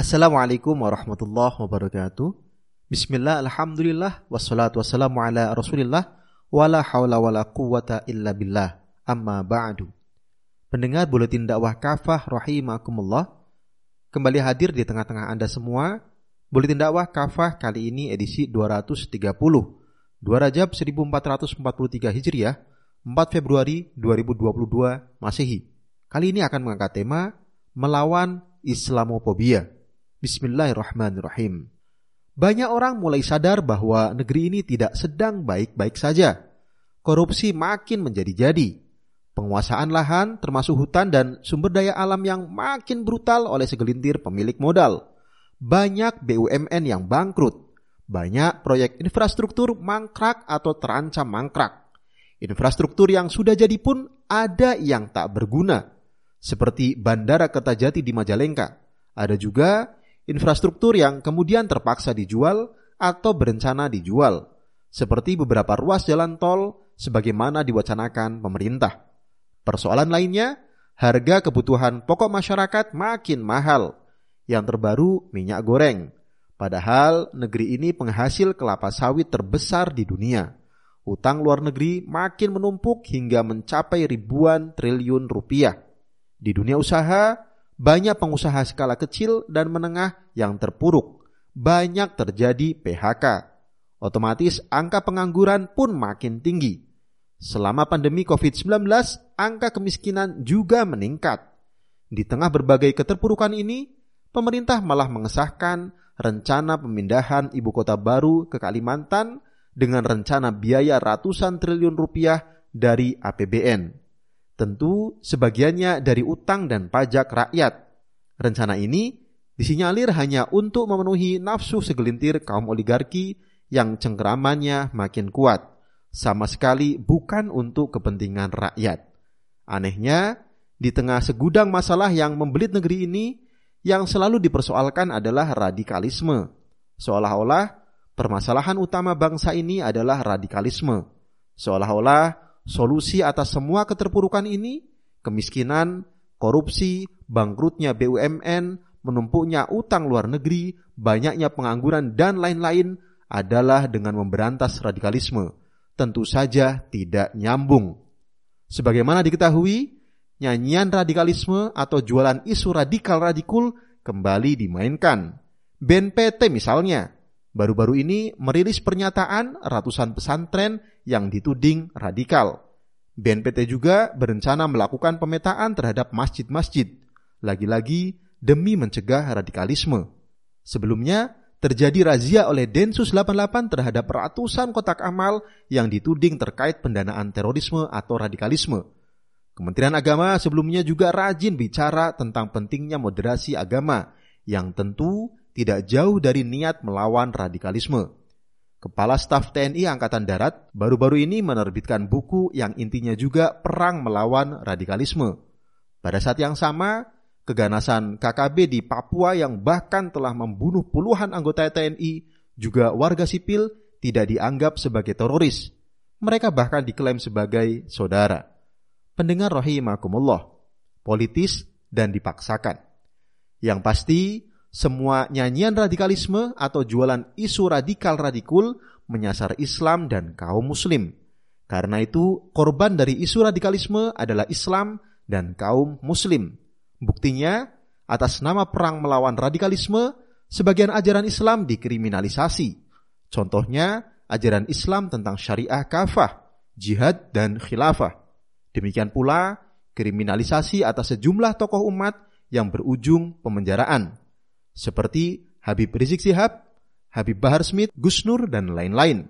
Assalamualaikum warahmatullahi wabarakatuh. Bismillah, alhamdulillah, wassalatu wassalamu ala rasulillah, wala hawla wala quwata illa billah, amma ba'du. Pendengar Buletin Dakwah Kafah rahimakumullah, kembali hadir di tengah-tengah Anda semua. Buletin Dakwah Kafah kali ini edisi 230, 2 Rajab 1443 Hijriah, 4 Februari 2022 Masehi. Kali ini akan mengangkat tema melawan Islamophobia. Bismillahirrahmanirrahim. Banyak orang mulai sadar bahwa negeri ini tidak sedang baik-baik saja. Korupsi makin menjadi-jadi. Penguasaan lahan termasuk hutan dan sumber daya alam yang makin brutal oleh segelintir pemilik modal. Banyak BUMN yang bangkrut. Banyak proyek infrastruktur mangkrak atau terancam mangkrak. Infrastruktur yang sudah jadi pun ada yang tak berguna seperti Bandara Kertajati di Majalengka. Ada juga infrastruktur yang kemudian terpaksa dijual atau berencana dijual, seperti beberapa ruas jalan tol sebagaimana diwacanakan pemerintah. Persoalan lainnya, harga kebutuhan pokok masyarakat makin mahal. Yang terbaru, minyak goreng. Padahal negeri ini penghasil kelapa sawit terbesar di dunia. Utang luar negeri makin menumpuk hingga mencapai ribuan triliun rupiah. Di dunia usaha, banyak pengusaha skala kecil dan menengah yang terpuruk. Banyak terjadi PHK. Otomatis angka pengangguran pun makin tinggi. Selama pandemi COVID-19, angka kemiskinan juga meningkat. Di tengah berbagai keterpurukan ini, pemerintah malah mengesahkan rencana pemindahan ibu kota baru ke Kalimantan dengan rencana biaya ratusan triliun rupiah dari APBN. Tentu sebagiannya dari utang dan pajak rakyat. Rencana ini disinyalir hanya untuk memenuhi nafsu segelintir kaum oligarki yang cengkeramannya makin kuat, sama sekali bukan untuk kepentingan rakyat. Anehnya, di tengah segudang masalah yang membelit negeri ini, yang selalu dipersoalkan adalah radikalisme. Seolah-olah permasalahan utama bangsa ini adalah radikalisme. Seolah-olah Solusi atas semua keterpurukan ini, kemiskinan, korupsi, bangkrutnya BUMN, menumpuknya utang luar negeri, banyaknya pengangguran, dan lain-lain adalah dengan memberantas radikalisme. Tentu saja tidak nyambung. Sebagaimana diketahui, nyanyian radikalisme atau jualan isu radikal-radikul kembali dimainkan. BNPT misalnya, baru-baru ini merilis pernyataan ratusan pesantren yang dituding radikal. BNPT juga berencana melakukan pemetaan terhadap masjid-masjid, lagi-lagi demi mencegah radikalisme. Sebelumnya, terjadi razia oleh Densus 88 terhadap ratusan kotak amal yang dituding terkait pendanaan terorisme atau radikalisme. Kementerian Agama sebelumnya juga rajin bicara tentang pentingnya moderasi agama yang tentu tidak jauh dari niat melawan radikalisme. Kepala Staf TNI Angkatan Darat baru-baru ini menerbitkan buku yang intinya juga perang melawan radikalisme. Pada saat yang sama, keganasan KKB di Papua yang bahkan telah membunuh puluhan anggota TNI juga warga sipil tidak dianggap sebagai teroris. Mereka bahkan diklaim sebagai saudara. Pendengar rahimakumullah, politis dan dipaksakan. Yang pasti, semua nyanyian radikalisme atau jualan isu radikal-radikul menyasar Islam dan kaum muslim. Karena itu, korban dari isu radikalisme adalah Islam dan kaum muslim. Buktinya, atas nama perang melawan radikalisme, sebagian ajaran Islam dikriminalisasi. Contohnya, ajaran Islam tentang syariah kafah, jihad, dan khilafah. Demikian pula, kriminalisasi atas sejumlah tokoh umat yang berujung pemenjaraan seperti Habib Rizik Sihab, Habib Bahar Smith, Gus Nur, dan lain-lain.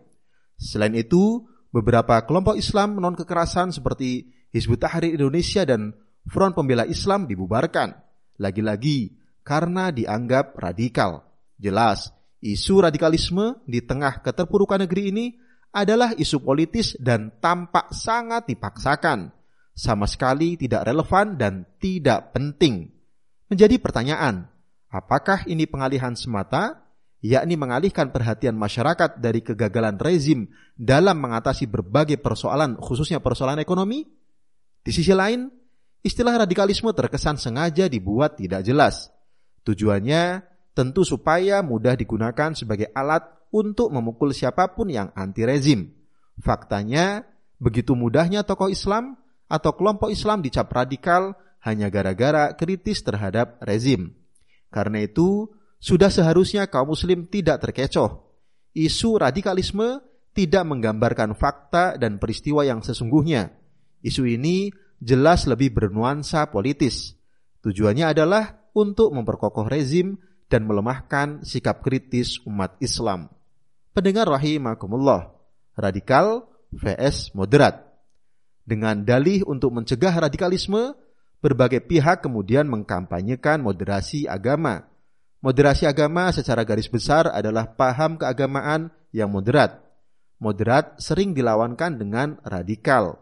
Selain itu, beberapa kelompok Islam non kekerasan seperti Hizbut Tahrir Indonesia dan Front Pembela Islam dibubarkan. Lagi-lagi karena dianggap radikal. Jelas, isu radikalisme di tengah keterpurukan negeri ini adalah isu politis dan tampak sangat dipaksakan. Sama sekali tidak relevan dan tidak penting. Menjadi pertanyaan, Apakah ini pengalihan semata, yakni mengalihkan perhatian masyarakat dari kegagalan rezim dalam mengatasi berbagai persoalan, khususnya persoalan ekonomi? Di sisi lain, istilah radikalisme terkesan sengaja dibuat tidak jelas. Tujuannya tentu supaya mudah digunakan sebagai alat untuk memukul siapa pun yang anti rezim. Faktanya, begitu mudahnya tokoh Islam atau kelompok Islam dicap radikal hanya gara-gara kritis terhadap rezim. Karena itu, sudah seharusnya kaum muslim tidak terkecoh. Isu radikalisme tidak menggambarkan fakta dan peristiwa yang sesungguhnya. Isu ini jelas lebih bernuansa politis. Tujuannya adalah untuk memperkokoh rezim dan melemahkan sikap kritis umat Islam. Pendengar rahimakumullah, radikal vs moderat. Dengan dalih untuk mencegah radikalisme, berbagai pihak kemudian mengkampanyekan moderasi agama. Moderasi agama secara garis besar adalah paham keagamaan yang moderat. Moderat sering dilawankan dengan radikal.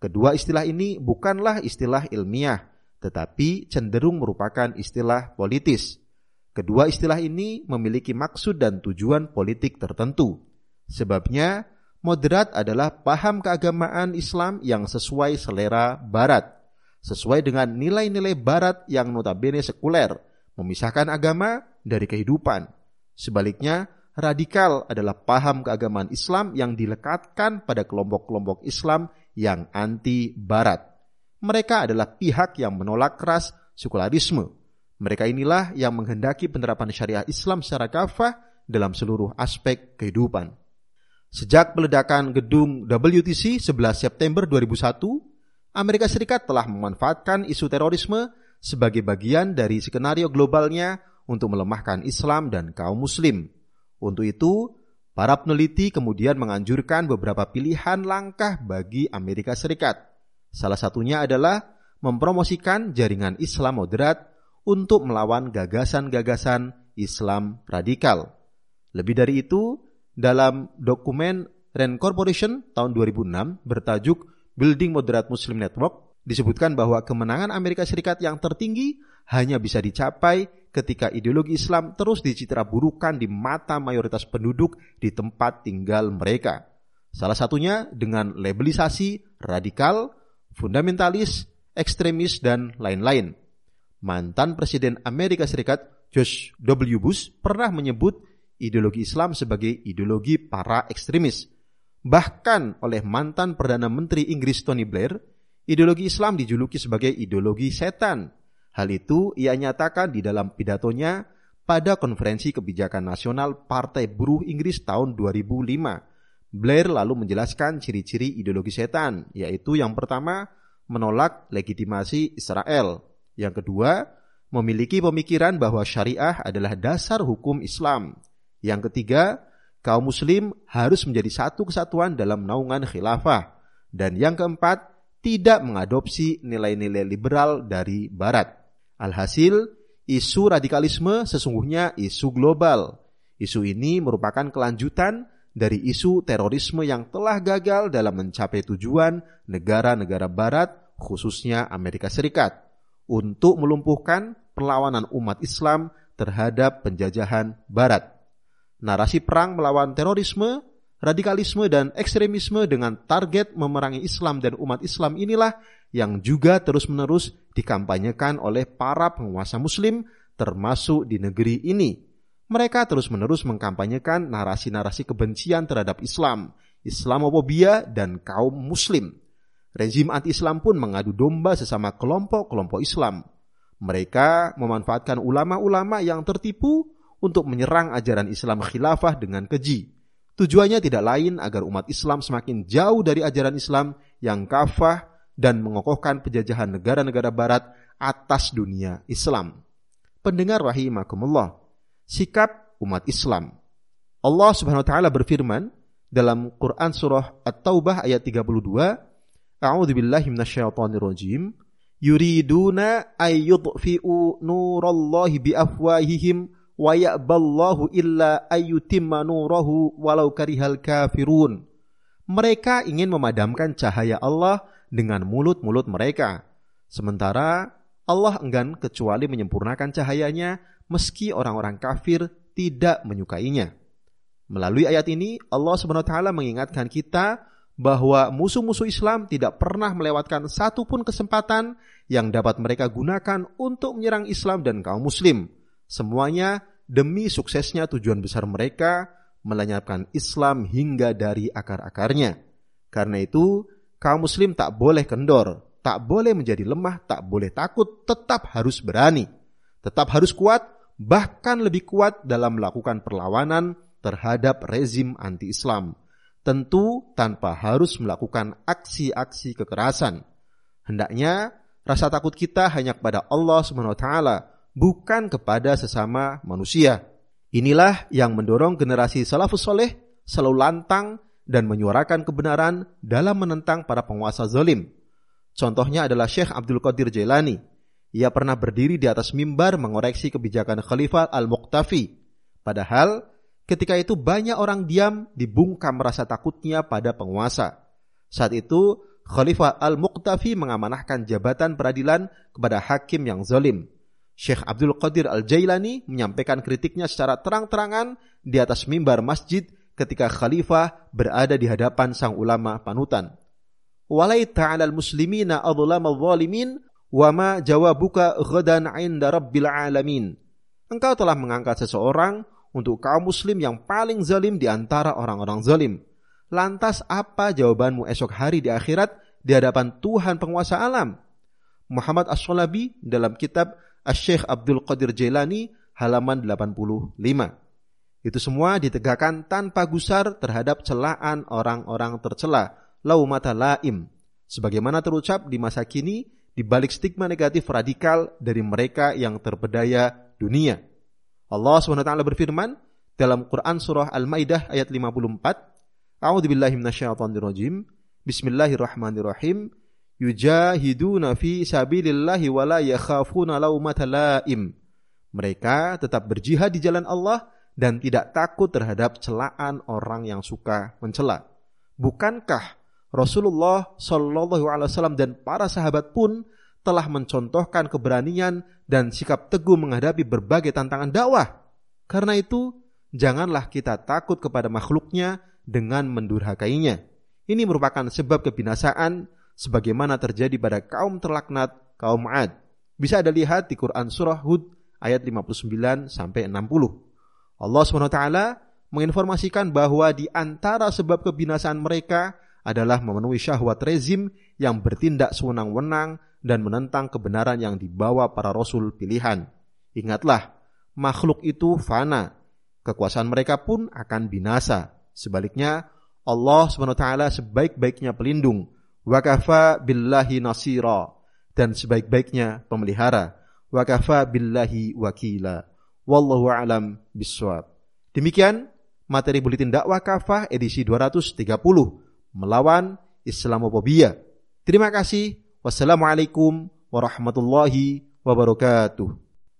Kedua istilah ini bukanlah istilah ilmiah, tetapi cenderung merupakan istilah politis. Kedua istilah ini memiliki maksud dan tujuan politik tertentu. Sebabnya, Moderat adalah paham keagamaan Islam yang sesuai selera Barat, sesuai dengan nilai-nilai Barat yang notabene sekuler, memisahkan agama dari kehidupan. Sebaliknya, radikal adalah paham keagamaan Islam yang dilekatkan pada kelompok-kelompok Islam yang anti Barat. Mereka adalah pihak yang menolak keras sekularisme. Mereka inilah yang menghendaki penerapan syariah Islam secara kafah dalam seluruh aspek kehidupan. Sejak peledakan gedung WTC 11 September 2001, Amerika Serikat telah memanfaatkan isu terorisme sebagai bagian dari skenario globalnya untuk melemahkan Islam dan kaum muslim. Untuk itu, para peneliti kemudian menganjurkan beberapa pilihan langkah bagi Amerika Serikat. Salah satunya adalah mempromosikan jaringan Islam moderat untuk melawan gagasan-gagasan Islam radikal. Lebih dari itu, dalam dokumen Rand Corporation tahun 2006 bertajuk Building Moderate Muslim Network disebutkan bahwa kemenangan Amerika Serikat yang tertinggi hanya bisa dicapai ketika ideologi Islam terus dicitra burukan di mata mayoritas penduduk di tempat tinggal mereka. Salah satunya dengan labelisasi radikal, fundamentalis, ekstremis, dan lain-lain. Mantan Presiden Amerika Serikat George W. Bush pernah menyebut ideologi Islam sebagai ideologi para ekstremis. Bahkan oleh mantan Perdana Menteri Inggris Tony Blair, ideologi Islam dijuluki sebagai ideologi setan. Hal itu ia nyatakan di dalam pidatonya pada konferensi kebijakan nasional Partai Buruh Inggris tahun 2005. Blair lalu menjelaskan ciri-ciri ideologi setan, yaitu yang pertama, menolak legitimasi Israel. Yang kedua, memiliki pemikiran bahwa syariah adalah dasar hukum Islam. Yang ketiga, kaum muslim harus menjadi satu kesatuan dalam naungan khilafah. Dan yang keempat, tidak mengadopsi nilai-nilai liberal dari barat. Alhasil, isu radikalisme sesungguhnya isu global. Isu ini merupakan kelanjutan dari isu terorisme yang telah gagal dalam mencapai tujuan negara-negara barat, khususnya Amerika Serikat, untuk melumpuhkan perlawanan umat Islam terhadap penjajahan barat narasi perang melawan terorisme, radikalisme, dan ekstremisme dengan target memerangi Islam dan umat Islam inilah yang juga terus-menerus dikampanyekan oleh para penguasa Muslim, termasuk di negeri ini. Mereka terus-menerus mengkampanyekan narasi-narasi kebencian terhadap Islam, Islamofobia, dan kaum Muslim. Rezim anti-Islam pun mengadu domba sesama kelompok-kelompok Islam. Mereka memanfaatkan ulama-ulama yang tertipu untuk menyerang ajaran Islam khilafah dengan keji. Tujuannya tidak lain agar umat Islam semakin jauh dari ajaran Islam yang kafah dan mengokohkan penjajahan negara-negara barat atas dunia Islam. Pendengar rahimakumullah, sikap umat Islam. Allah Subhanahu wa taala berfirman dalam Quran surah At-Taubah ayat 32, A'udzu billahi minasyaitonir rajim. Yuriduna ayyudfi'u nurallahi biafwahihim wa ya'ballahu illa ayyutimma nurahu walau karihal kafirun. Mereka ingin memadamkan cahaya Allah dengan mulut-mulut mereka. Sementara Allah enggan kecuali menyempurnakan cahayanya meski orang-orang kafir tidak menyukainya. Melalui ayat ini Allah taala mengingatkan kita bahwa musuh-musuh Islam tidak pernah melewatkan satupun kesempatan yang dapat mereka gunakan untuk menyerang Islam dan kaum muslim Semuanya demi suksesnya tujuan besar mereka melenyapkan Islam hingga dari akar-akarnya. Karena itu, kaum muslim tak boleh kendor, tak boleh menjadi lemah, tak boleh takut, tetap harus berani. Tetap harus kuat, bahkan lebih kuat dalam melakukan perlawanan terhadap rezim anti-Islam. Tentu tanpa harus melakukan aksi-aksi kekerasan. Hendaknya rasa takut kita hanya kepada Allah SWT, bukan kepada sesama manusia. Inilah yang mendorong generasi salafus soleh selalu lantang dan menyuarakan kebenaran dalam menentang para penguasa zalim. Contohnya adalah Syekh Abdul Qadir Jailani. Ia pernah berdiri di atas mimbar mengoreksi kebijakan Khalifah Al-Muqtafi. Padahal ketika itu banyak orang diam dibungkam rasa takutnya pada penguasa. Saat itu Khalifah Al-Muqtafi mengamanahkan jabatan peradilan kepada hakim yang zalim. Syekh Abdul Qadir Al-Jailani menyampaikan kritiknya secara terang-terangan di atas mimbar masjid ketika khalifah berada di hadapan sang ulama panutan. Walai al-muslimina adhlama zalimin wa ma jawabuka ghadan 'inda rabbil alamin. Engkau telah mengangkat seseorang untuk kaum muslim yang paling zalim di antara orang-orang zalim. Lantas apa jawabanmu esok hari di akhirat di hadapan Tuhan penguasa alam? Muhammad As-Sulabi dalam kitab Asy-Syaikh Abdul Qadir Jailani halaman 85. Itu semua ditegakkan tanpa gusar terhadap celaan orang-orang tercela, laumata laim. Sebagaimana terucap di masa kini di balik stigma negatif radikal dari mereka yang terpedaya dunia. Allah SWT berfirman dalam Quran surah Al-Maidah ayat 54, A'udzu minasyaitonir rajim. Bismillahirrahmanirrahim yujahiduna fi sabilillahi wa la yakhafuna laumata laim. Mereka tetap berjihad di jalan Allah dan tidak takut terhadap celaan orang yang suka mencela. Bukankah Rasulullah Shallallahu Alaihi Wasallam dan para sahabat pun telah mencontohkan keberanian dan sikap teguh menghadapi berbagai tantangan dakwah. Karena itu, janganlah kita takut kepada makhluknya dengan mendurhakainya. Ini merupakan sebab kebinasaan sebagaimana terjadi pada kaum terlaknat kaum Ad. Bisa Anda lihat di Quran surah Hud ayat 59 sampai 60. Allah SWT menginformasikan bahwa di antara sebab kebinasaan mereka adalah memenuhi syahwat rezim yang bertindak sewenang-wenang dan menentang kebenaran yang dibawa para rasul pilihan. Ingatlah, makhluk itu fana. Kekuasaan mereka pun akan binasa. Sebaliknya, Allah SWT sebaik-baiknya pelindung Wakafa billahi nasira dan sebaik-baiknya pemelihara. Wakafa billahi wakila. Wallahu alam biswab. Demikian materi buletin dakwah kafah edisi 230 melawan Islamofobia. Terima kasih. Wassalamualaikum warahmatullahi wabarakatuh.